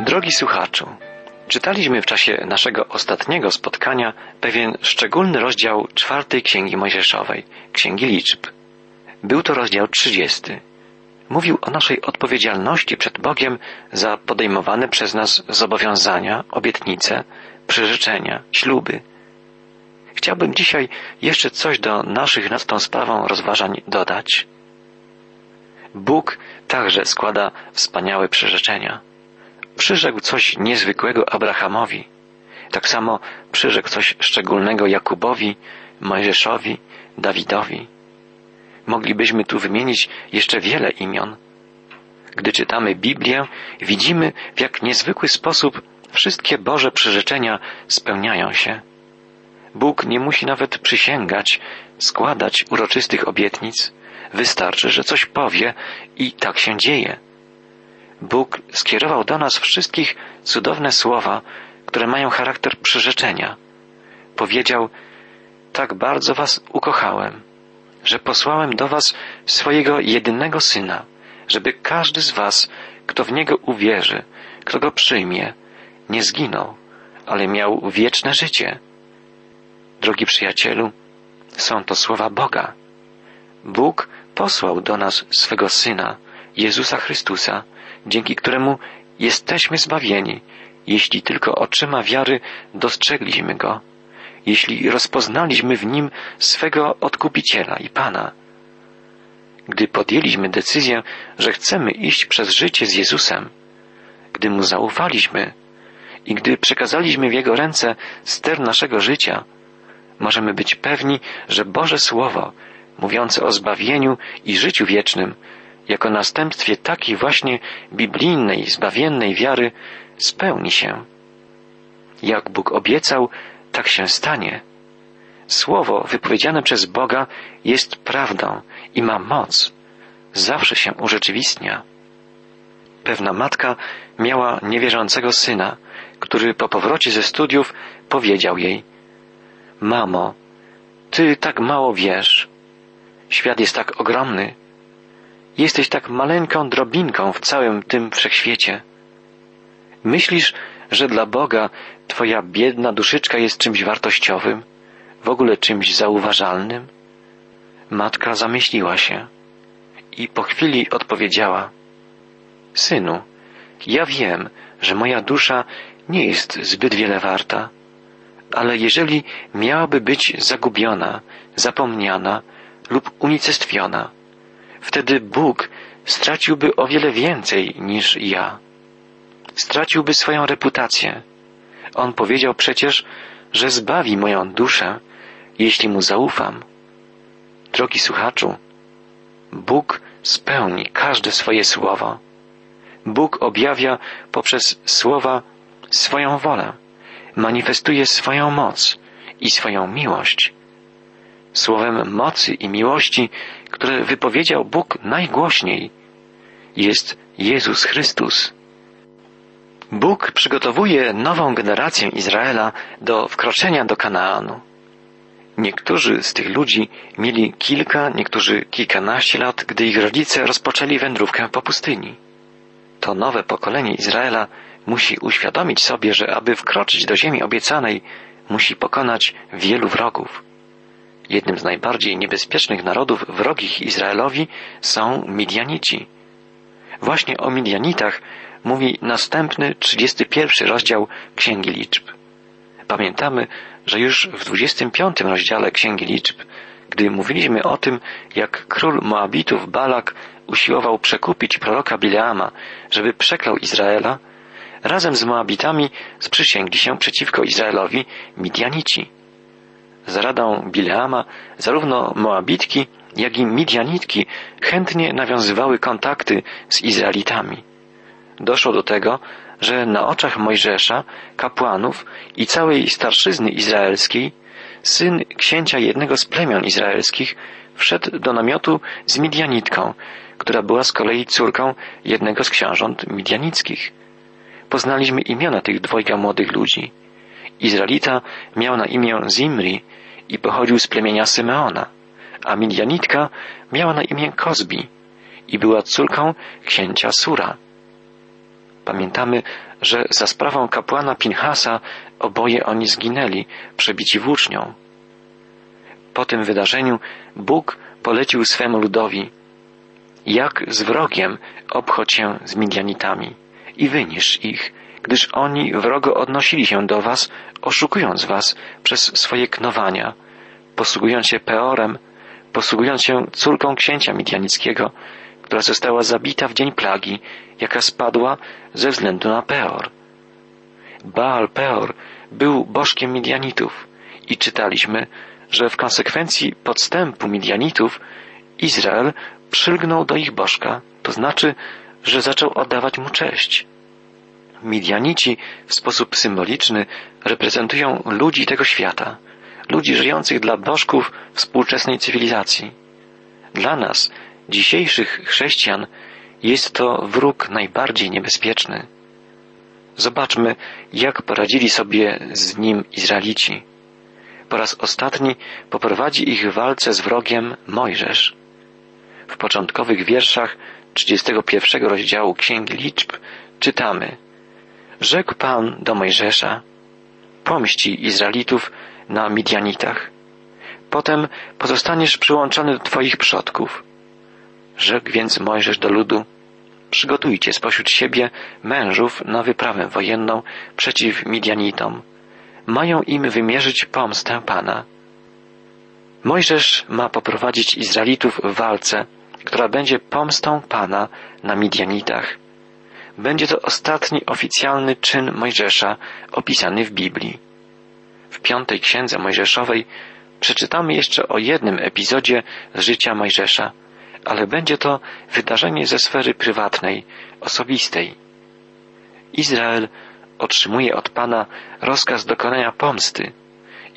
Drogi słuchaczu, czytaliśmy w czasie naszego ostatniego spotkania pewien szczególny rozdział czwartej Księgi Mojżeszowej, Księgi Liczb. Był to rozdział trzydziesty. Mówił o naszej odpowiedzialności przed Bogiem za podejmowane przez nas zobowiązania, obietnice, przyrzeczenia, śluby. Chciałbym dzisiaj jeszcze coś do naszych nad tą sprawą rozważań dodać. Bóg także składa wspaniałe przyrzeczenia przyrzekł coś niezwykłego Abrahamowi. Tak samo przyrzekł coś szczególnego Jakubowi, Mojżeszowi, Dawidowi. Moglibyśmy tu wymienić jeszcze wiele imion. Gdy czytamy Biblię, widzimy, w jak niezwykły sposób wszystkie Boże przyrzeczenia spełniają się. Bóg nie musi nawet przysięgać, składać uroczystych obietnic. Wystarczy, że coś powie i tak się dzieje. Bóg skierował do nas wszystkich cudowne słowa, które mają charakter przyrzeczenia. Powiedział, tak bardzo was ukochałem, że posłałem do was swojego jedynego syna, żeby każdy z was, kto w niego uwierzy, kto go przyjmie, nie zginął, ale miał wieczne życie. Drogi przyjacielu, są to słowa Boga. Bóg posłał do nas swego syna, Jezusa Chrystusa, dzięki któremu jesteśmy zbawieni, jeśli tylko oczyma wiary dostrzegliśmy Go, jeśli rozpoznaliśmy w Nim swego Odkupiciela i Pana. Gdy podjęliśmy decyzję, że chcemy iść przez życie z Jezusem, gdy Mu zaufaliśmy i gdy przekazaliśmy w Jego ręce ster naszego życia, możemy być pewni, że Boże Słowo, mówiące o zbawieniu i życiu wiecznym, jako następstwie takiej właśnie biblijnej, zbawiennej wiary spełni się. Jak Bóg obiecał, tak się stanie. Słowo wypowiedziane przez Boga jest prawdą i ma moc. Zawsze się urzeczywistnia. Pewna matka miała niewierzącego syna, który po powrocie ze studiów powiedział jej Mamo, ty tak mało wiesz. Świat jest tak ogromny, Jesteś tak maleńką drobinką w całym tym wszechświecie. Myślisz, że dla Boga Twoja biedna duszyczka jest czymś wartościowym, w ogóle czymś zauważalnym? Matka zamyśliła się i po chwili odpowiedziała: Synu, ja wiem, że moja dusza nie jest zbyt wiele warta, ale jeżeli miałaby być zagubiona, zapomniana lub unicestwiona, wtedy Bóg straciłby o wiele więcej niż ja. Straciłby swoją reputację. On powiedział przecież, że zbawi moją duszę, jeśli mu zaufam. Drogi słuchaczu, Bóg spełni każde swoje słowo. Bóg objawia poprzez słowa swoją wolę, manifestuje swoją moc i swoją miłość. Słowem mocy i miłości, które wypowiedział Bóg najgłośniej, jest Jezus Chrystus. Bóg przygotowuje nową generację Izraela do wkroczenia do Kanaanu. Niektórzy z tych ludzi mieli kilka, niektórzy kilkanaście lat, gdy ich rodzice rozpoczęli wędrówkę po pustyni. To nowe pokolenie Izraela musi uświadomić sobie, że aby wkroczyć do ziemi obiecanej, musi pokonać wielu wrogów. Jednym z najbardziej niebezpiecznych narodów wrogich Izraelowi są Midianici. Właśnie o Midianitach mówi następny, 31 rozdział Księgi Liczb. Pamiętamy, że już w 25 rozdziale Księgi Liczb, gdy mówiliśmy o tym, jak król Moabitów Balak usiłował przekupić proroka Bileama, żeby przeklał Izraela, razem z Moabitami sprzysięgli się przeciwko Izraelowi Midianici. Za radą Bileama zarówno Moabitki, jak i Midianitki chętnie nawiązywały kontakty z Izraelitami. Doszło do tego, że na oczach Mojżesza, kapłanów i całej starszyzny izraelskiej syn księcia jednego z plemion izraelskich wszedł do namiotu z Midianitką, która była z kolei córką jednego z książąt midianickich. Poznaliśmy imiona tych dwojga młodych ludzi. Izraelita miał na imię Zimri i pochodził z plemienia Symeona, a Midianitka miała na imię Kozbi i była córką księcia Sura. Pamiętamy, że za sprawą kapłana Pinhasa oboje oni zginęli, przebici włócznią. Po tym wydarzeniu Bóg polecił swemu ludowi, jak z wrogiem obchodź się z Midianitami i wynisz ich, gdyż oni wrogo odnosili się do was, oszukując was przez swoje knowania, posługując się Peorem, posługując się córką księcia Midianickiego, która została zabita w dzień plagi, jaka spadła ze względu na Peor. Baal Peor był bożkiem Midianitów i czytaliśmy, że w konsekwencji podstępu Midianitów Izrael przylgnął do ich bożka, to znaczy, że zaczął oddawać mu cześć. Midianici w sposób symboliczny reprezentują ludzi tego świata, ludzi żyjących dla bożków współczesnej cywilizacji. Dla nas, dzisiejszych chrześcijan, jest to wróg najbardziej niebezpieczny. Zobaczmy, jak poradzili sobie z nim Izraelici. Po raz ostatni poprowadzi ich w walce z wrogiem Mojżesz. W początkowych wierszach 31 rozdziału Księgi Liczb czytamy Rzekł Pan do Mojżesza Pomści Izraelitów na Midianitach. Potem pozostaniesz przyłączony do Twoich przodków. Rzekł więc Mojżesz do ludu Przygotujcie spośród siebie mężów na wyprawę wojenną przeciw Midianitom. Mają im wymierzyć pomstę Pana. Mojżesz ma poprowadzić Izraelitów w walce, która będzie pomstą Pana na Midianitach. Będzie to ostatni oficjalny czyn Mojżesza opisany w Biblii. W piątej księdze Mojżeszowej przeczytamy jeszcze o jednym epizodzie z życia Mojżesza, ale będzie to wydarzenie ze sfery prywatnej, osobistej. Izrael otrzymuje od Pana rozkaz dokonania pomsty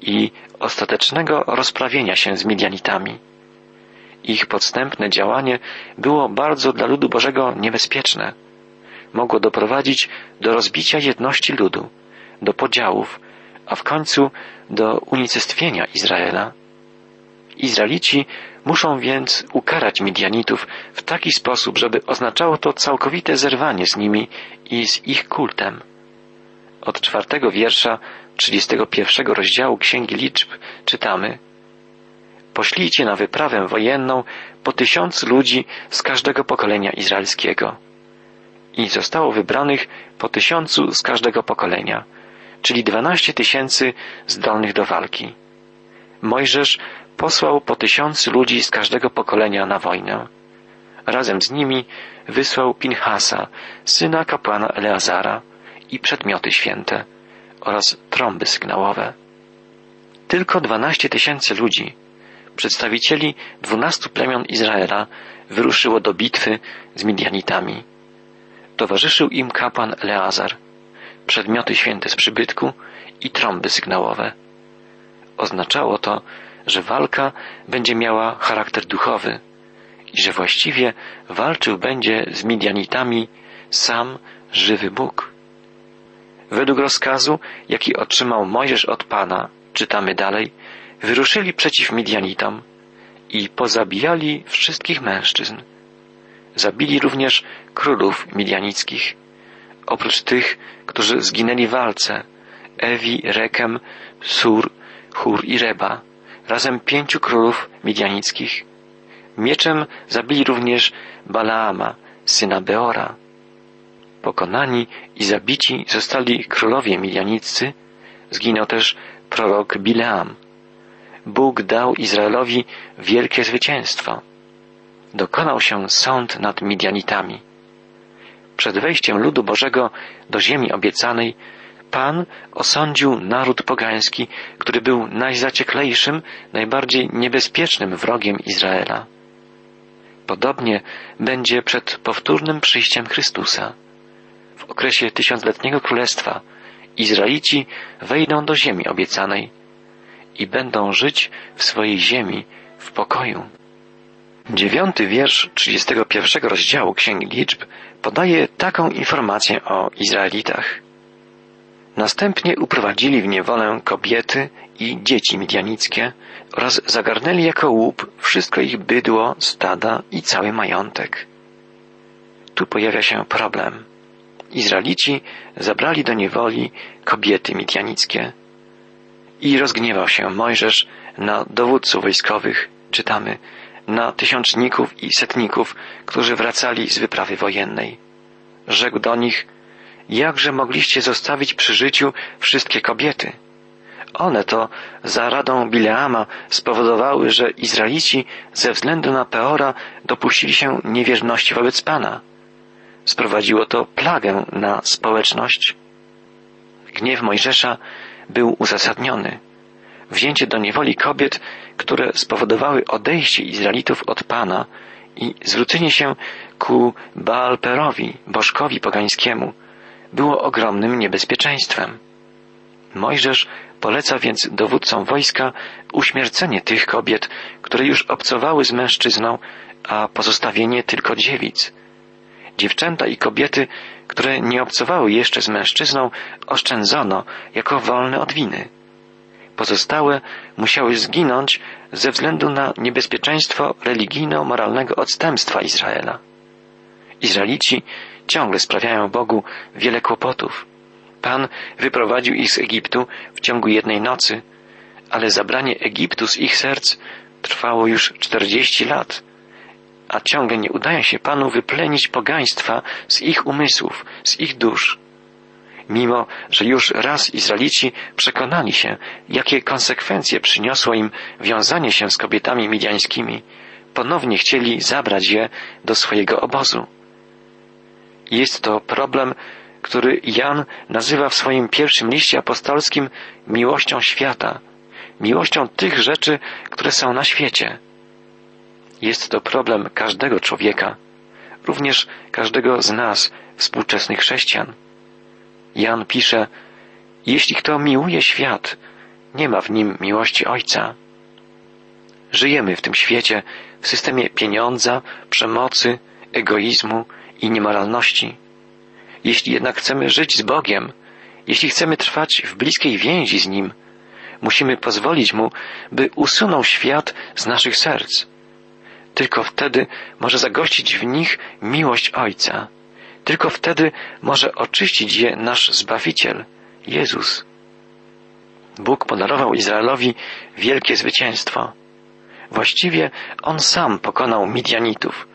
i ostatecznego rozprawienia się z Midianitami. Ich podstępne działanie było bardzo dla ludu Bożego niebezpieczne. Mogło doprowadzić do rozbicia jedności ludu, do podziałów, a w końcu do unicestwienia Izraela. Izraelici muszą więc ukarać Midianitów w taki sposób, żeby oznaczało to całkowite zerwanie z nimi i z ich kultem. Od czwartego wiersza 31 rozdziału Księgi Liczb czytamy Poślijcie na wyprawę wojenną po tysiąc ludzi z każdego pokolenia izraelskiego. I zostało wybranych po tysiącu z każdego pokolenia, czyli dwanaście tysięcy zdolnych do walki. Mojżesz posłał po tysiącu ludzi z każdego pokolenia na wojnę. Razem z nimi wysłał Pinhasa, syna kapłana Eleazara i przedmioty święte oraz trąby sygnałowe. Tylko dwanaście tysięcy ludzi, przedstawicieli dwunastu plemion Izraela, wyruszyło do bitwy z Midianitami. Towarzyszył im kapłan Eleazar, przedmioty święte z przybytku i trąby sygnałowe. Oznaczało to, że walka będzie miała charakter duchowy i że właściwie walczył będzie z Midianitami sam żywy Bóg. Według rozkazu, jaki otrzymał Mojżesz od Pana, czytamy dalej, wyruszyli przeciw Midianitom i pozabijali wszystkich mężczyzn. Zabili również królów midianickich, oprócz tych, którzy zginęli w walce, Ewi, Rekem, Sur, Hur i Reba, razem pięciu królów midianickich. Mieczem zabili również Balaama, syna Beora. Pokonani i zabici zostali królowie midianiccy, zginął też prorok Bileam. Bóg dał Izraelowi wielkie zwycięstwo. Dokonał się sąd nad Midianitami. Przed wejściem ludu Bożego do ziemi obiecanej Pan osądził naród pogański, który był najzacieklejszym, najbardziej niebezpiecznym wrogiem Izraela. Podobnie będzie przed powtórnym przyjściem Chrystusa. W okresie tysiącletniego królestwa Izraelici wejdą do ziemi obiecanej i będą żyć w swojej ziemi w pokoju. Dziewiąty wiersz 31 rozdziału Księgi Liczb podaje taką informację o Izraelitach. Następnie uprowadzili w niewolę kobiety i dzieci midianickie oraz zagarnęli jako łup wszystko ich bydło, stada i cały majątek. Tu pojawia się problem. Izraelici zabrali do niewoli kobiety midianickie. I rozgniewał się Mojżesz na dowódców wojskowych, czytamy, na tysiączników i setników, którzy wracali z wyprawy wojennej. Rzekł do nich, jakże mogliście zostawić przy życiu wszystkie kobiety? One to za radą Bileama spowodowały, że Izraelici ze względu na Peora dopuścili się niewierności wobec Pana. Sprowadziło to plagę na społeczność. Gniew Mojżesza był uzasadniony. Wzięcie do niewoli kobiet, które spowodowały odejście Izraelitów od Pana i zwrócenie się ku Baalperowi, bożkowi pogańskiemu, było ogromnym niebezpieczeństwem. Mojżesz poleca więc dowódcom wojska uśmiercenie tych kobiet, które już obcowały z mężczyzną, a pozostawienie tylko dziewic. Dziewczęta i kobiety, które nie obcowały jeszcze z mężczyzną, oszczędzono jako wolne od winy. Pozostałe musiały zginąć ze względu na niebezpieczeństwo religijno-moralnego odstępstwa Izraela. Izraelici ciągle sprawiają Bogu wiele kłopotów. Pan wyprowadził ich z Egiptu w ciągu jednej nocy, ale zabranie Egiptu z ich serc trwało już czterdzieści lat, a ciągle nie udaje się Panu wyplenić pogaństwa z ich umysłów, z ich dusz. Mimo, że już raz Izraelici przekonali się, jakie konsekwencje przyniosło im wiązanie się z kobietami midiańskimi, ponownie chcieli zabrać je do swojego obozu. Jest to problem, który Jan nazywa w swoim pierwszym liście apostolskim miłością świata, miłością tych rzeczy, które są na świecie. Jest to problem każdego człowieka, również każdego z nas, współczesnych chrześcijan. Jan pisze, jeśli kto miłuje świat, nie ma w nim miłości Ojca. Żyjemy w tym świecie w systemie pieniądza, przemocy, egoizmu i niemoralności. Jeśli jednak chcemy żyć z Bogiem, jeśli chcemy trwać w bliskiej więzi z Nim, musimy pozwolić Mu, by usunął świat z naszych serc. Tylko wtedy może zagościć w nich miłość Ojca. Tylko wtedy może oczyścić je nasz Zbawiciel, Jezus. Bóg podarował Izraelowi wielkie zwycięstwo. Właściwie On sam pokonał Midianitów.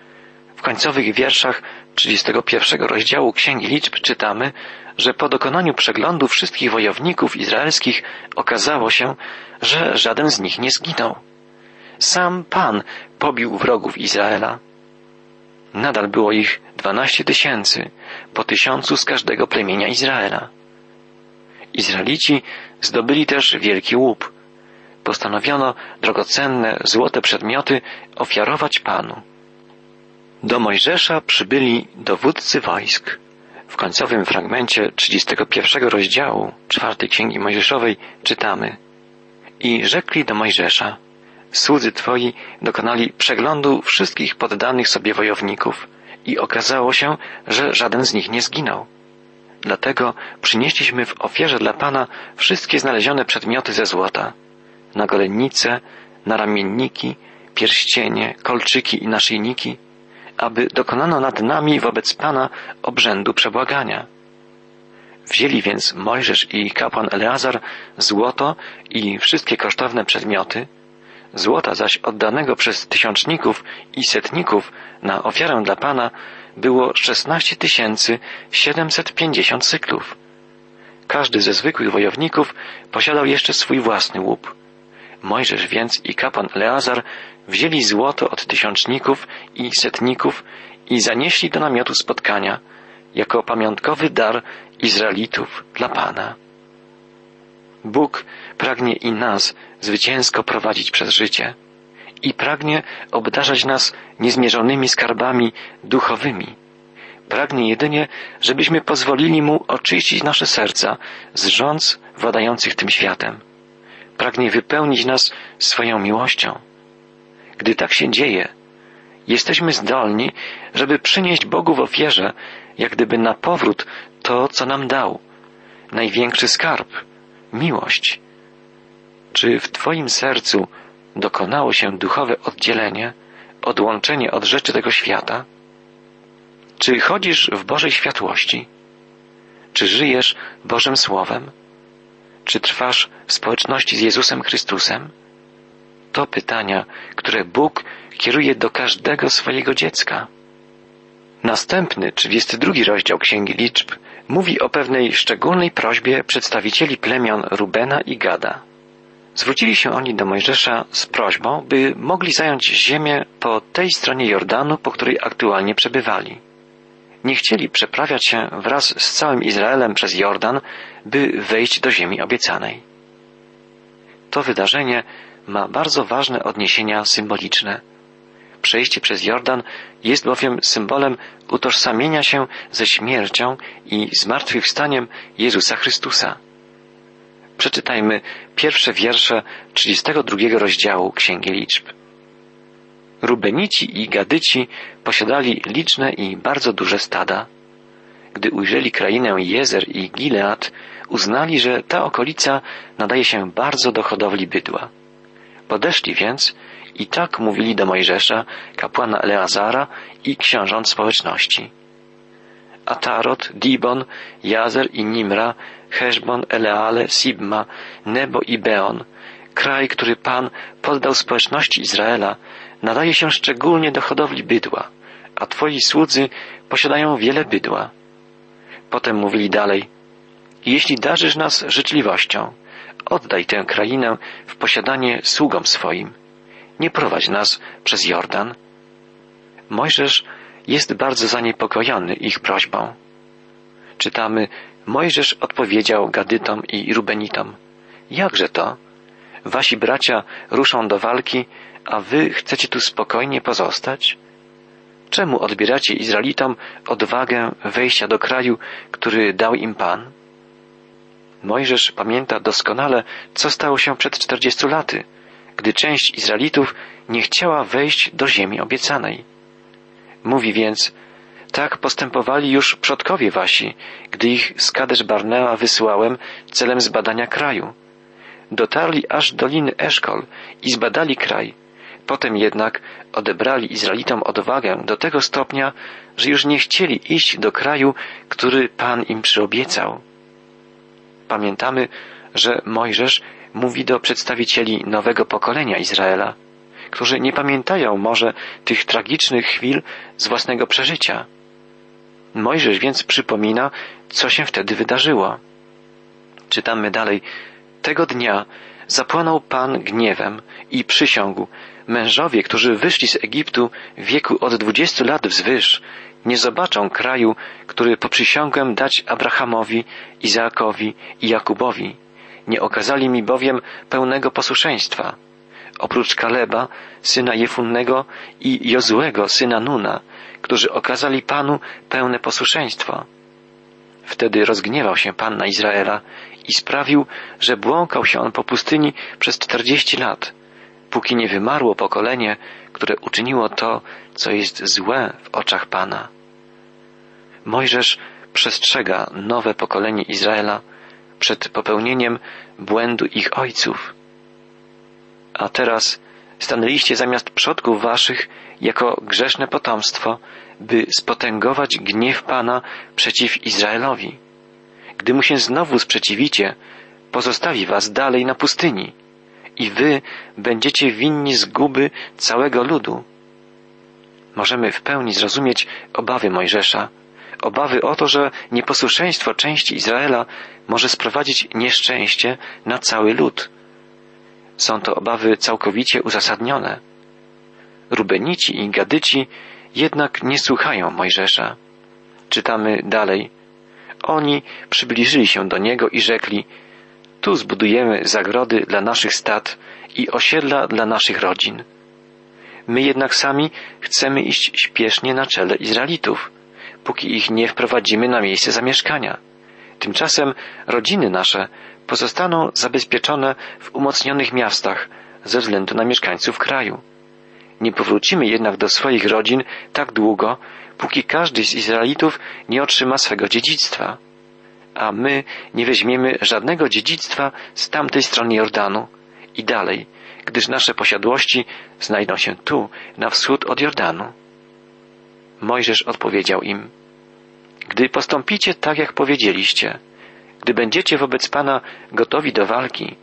W końcowych wierszach 31 rozdziału Księgi Liczb czytamy, że po dokonaniu przeglądu wszystkich wojowników izraelskich okazało się, że żaden z nich nie zginął. Sam Pan pobił wrogów Izraela. Nadal było ich dwanaście tysięcy, po tysiącu z każdego plemienia Izraela. Izraelici zdobyli też wielki łup. Postanowiono drogocenne, złote przedmioty ofiarować Panu. Do Mojżesza przybyli dowódcy wojsk. W końcowym fragmencie 31 rozdziału czwartej Księgi Mojżeszowej czytamy I rzekli do Mojżesza Słudzy Twoi dokonali przeglądu wszystkich poddanych sobie wojowników i okazało się, że żaden z nich nie zginął. Dlatego przynieśliśmy w ofierze dla Pana wszystkie znalezione przedmioty ze złota, nagolennice, naramienniki, pierścienie, kolczyki i naszyjniki, aby dokonano nad nami wobec Pana obrzędu przebłagania. Wzięli więc Mojżesz i kapłan Eleazar złoto i wszystkie kosztowne przedmioty, złota zaś oddanego przez tysiączników i setników na ofiarę dla Pana było szesnaście tysięcy siedemset pięćdziesiąt cyklów. Każdy ze zwykłych wojowników posiadał jeszcze swój własny łup. Mojżesz więc i kapłan Eleazar wzięli złoto od tysiączników i setników i zanieśli do namiotu spotkania jako pamiątkowy dar Izraelitów dla Pana. Bóg pragnie i nas zwycięsko prowadzić przez życie i pragnie obdarzać nas niezmierzonymi skarbami duchowymi. Pragnie jedynie, żebyśmy pozwolili Mu oczyścić nasze serca z rządz władających tym światem. Pragnie wypełnić nas swoją miłością. Gdy tak się dzieje, jesteśmy zdolni, żeby przynieść Bogu w ofierze, jak gdyby na powrót to, co nam dał, największy skarb, miłość. Czy w Twoim sercu dokonało się duchowe oddzielenie, odłączenie od rzeczy tego świata? Czy chodzisz w Bożej światłości? Czy żyjesz Bożym Słowem? Czy trwasz w społeczności z Jezusem Chrystusem? To pytania, które Bóg kieruje do każdego swojego dziecka. Następny, 32 rozdział Księgi Liczb mówi o pewnej szczególnej prośbie przedstawicieli plemion Rubena i Gada. Zwrócili się oni do Mojżesza z prośbą, by mogli zająć ziemię po tej stronie Jordanu, po której aktualnie przebywali. Nie chcieli przeprawiać się wraz z całym Izraelem przez Jordan, by wejść do ziemi obiecanej. To wydarzenie ma bardzo ważne odniesienia symboliczne. Przejście przez Jordan jest bowiem symbolem utożsamienia się ze śmiercią i zmartwychwstaniem Jezusa Chrystusa. Przeczytajmy pierwsze wiersze 32 rozdziału Księgi Liczb. Rubenici i Gadyci posiadali liczne i bardzo duże stada. Gdy ujrzeli krainę Jezer i Gilead, uznali, że ta okolica nadaje się bardzo do hodowli bydła. Podeszli więc i tak mówili do Mojżesza, kapłana Eleazara i książąt społeczności. Atarot, Dibon, Jazer i Nimra, Heszbon, Eleale, Sibma, Nebo i Beon, kraj, który Pan poddał społeczności Izraela, nadaje się szczególnie do hodowli bydła, a Twoi słudzy posiadają wiele bydła. Potem mówili dalej, jeśli darzysz nas życzliwością, oddaj tę krainę w posiadanie sługom swoim. Nie prowadź nas przez Jordan. Mojżesz jest bardzo zaniepokojony ich prośbą. Czytamy, Mojżesz odpowiedział Gadytom i Rubenitom, jakże to? Wasi bracia ruszą do walki, a wy chcecie tu spokojnie pozostać? Czemu odbieracie Izraelitom odwagę wejścia do kraju, który dał im Pan? Mojżesz pamięta doskonale, co stało się przed czterdziestu laty, gdy część Izraelitów nie chciała wejść do ziemi obiecanej. Mówi więc, tak postępowali już przodkowie wasi, gdy ich z Kadesz Barnea wysyłałem celem zbadania kraju. Dotarli aż do doliny Eszkol i zbadali kraj. Potem jednak odebrali Izraelitom odwagę do tego stopnia, że już nie chcieli iść do kraju, który Pan im przyobiecał. Pamiętamy, że Mojżesz mówi do przedstawicieli nowego pokolenia Izraela, którzy nie pamiętają może tych tragicznych chwil z własnego przeżycia. Mojżesz więc przypomina, co się wtedy wydarzyło. Czytamy dalej. Tego dnia zapłonął Pan gniewem i przysiągł, mężowie, którzy wyszli z Egiptu w wieku od dwudziestu lat wzwyż, nie zobaczą kraju, który poprzysiągłem dać Abrahamowi, Izaakowi i Jakubowi. Nie okazali mi bowiem pełnego posłuszeństwa. Oprócz Kaleba, syna Jefunnego i Jozłego, syna Nuna, którzy okazali Panu pełne posłuszeństwo. Wtedy rozgniewał się Pan na Izraela i sprawił, że błąkał się on po pustyni przez czterdzieści lat, póki nie wymarło pokolenie, które uczyniło to, co jest złe w oczach Pana. Mojżesz przestrzega nowe pokolenie Izraela przed popełnieniem błędu ich ojców. A teraz stanęliście zamiast przodków waszych jako grzeszne potomstwo, by spotęgować gniew Pana przeciw Izraelowi. Gdy mu się znowu sprzeciwicie, pozostawi was dalej na pustyni i wy będziecie winni zguby całego ludu. Możemy w pełni zrozumieć obawy Mojżesza, obawy o to, że nieposłuszeństwo części Izraela może sprowadzić nieszczęście na cały lud. Są to obawy całkowicie uzasadnione. Rubenici i Gadyci jednak nie słuchają Mojżesza. Czytamy dalej. Oni przybliżyli się do niego i rzekli, tu zbudujemy zagrody dla naszych stad i osiedla dla naszych rodzin. My jednak sami chcemy iść śpiesznie na czele Izraelitów, póki ich nie wprowadzimy na miejsce zamieszkania. Tymczasem rodziny nasze pozostaną zabezpieczone w umocnionych miastach ze względu na mieszkańców kraju. Nie powrócimy jednak do swoich rodzin tak długo, póki każdy z Izraelitów nie otrzyma swego dziedzictwa. A my nie weźmiemy żadnego dziedzictwa z tamtej strony Jordanu i dalej, gdyż nasze posiadłości znajdą się tu, na wschód od Jordanu. Mojżesz odpowiedział im, Gdy postąpicie tak, jak powiedzieliście, gdy będziecie wobec Pana gotowi do walki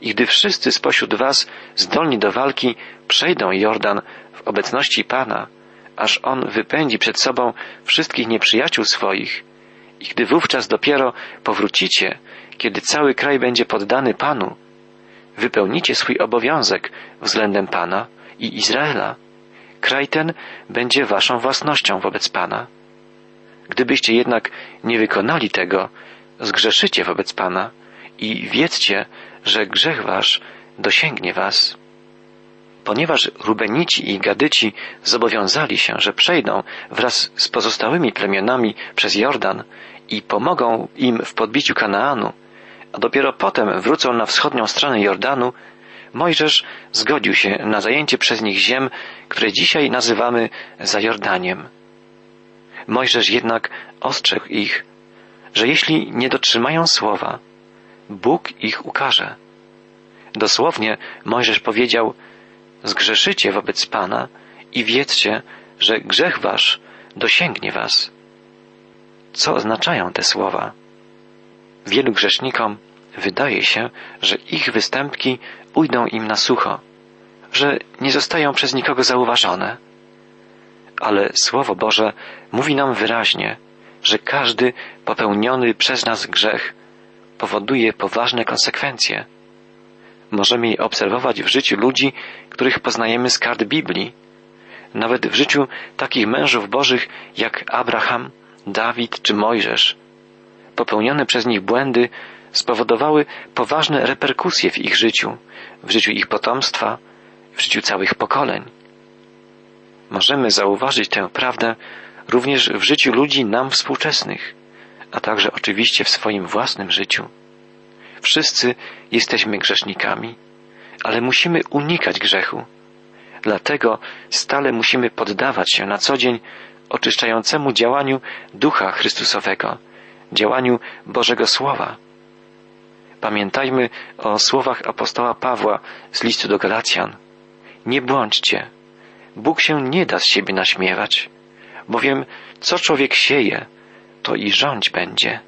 i gdy wszyscy spośród Was zdolni do walki przejdą Jordan w obecności Pana, aż On wypędzi przed sobą wszystkich nieprzyjaciół swoich i gdy wówczas dopiero powrócicie, kiedy cały kraj będzie poddany Panu, wypełnicie swój obowiązek względem Pana i Izraela. Kraj ten będzie waszą własnością wobec Pana. Gdybyście jednak nie wykonali tego, zgrzeszycie wobec Pana i wiedzcie, że grzech wasz dosięgnie was. Ponieważ Rubenici i Gadyci zobowiązali się, że przejdą wraz z pozostałymi plemionami przez Jordan i pomogą im w podbiciu Kanaanu, a dopiero potem wrócą na wschodnią stronę Jordanu, Mojżesz zgodził się na zajęcie przez nich ziem, które dzisiaj nazywamy Zajordaniem. Mojżesz jednak ostrzegł ich, że jeśli nie dotrzymają słowa, Bóg ich ukaże. Dosłownie Mojżesz powiedział, zgrzeszycie wobec Pana i wiedzcie, że grzech wasz dosięgnie was. Co oznaczają te słowa? Wielu grzesznikom wydaje się, że ich występki ujdą im na sucho, że nie zostają przez nikogo zauważone. Ale Słowo Boże mówi nam wyraźnie, że każdy popełniony przez nas grzech powoduje poważne konsekwencje. Możemy je obserwować w życiu ludzi, których poznajemy z kart Biblii, nawet w życiu takich mężów bożych jak Abraham, Dawid czy Mojżesz. Popełnione przez nich błędy spowodowały poważne reperkusje w ich życiu, w życiu ich potomstwa, w życiu całych pokoleń. Możemy zauważyć tę prawdę również w życiu ludzi nam współczesnych, a także oczywiście w swoim własnym życiu. Wszyscy jesteśmy grzesznikami, ale musimy unikać grzechu. Dlatego stale musimy poddawać się na co dzień oczyszczającemu działaniu Ducha Chrystusowego, działaniu Bożego Słowa. Pamiętajmy o słowach apostoła Pawła z listu do Galacjan. Nie błądźcie. Bóg się nie da z siebie naśmiewać, bowiem co człowiek sieje, to i rządź będzie.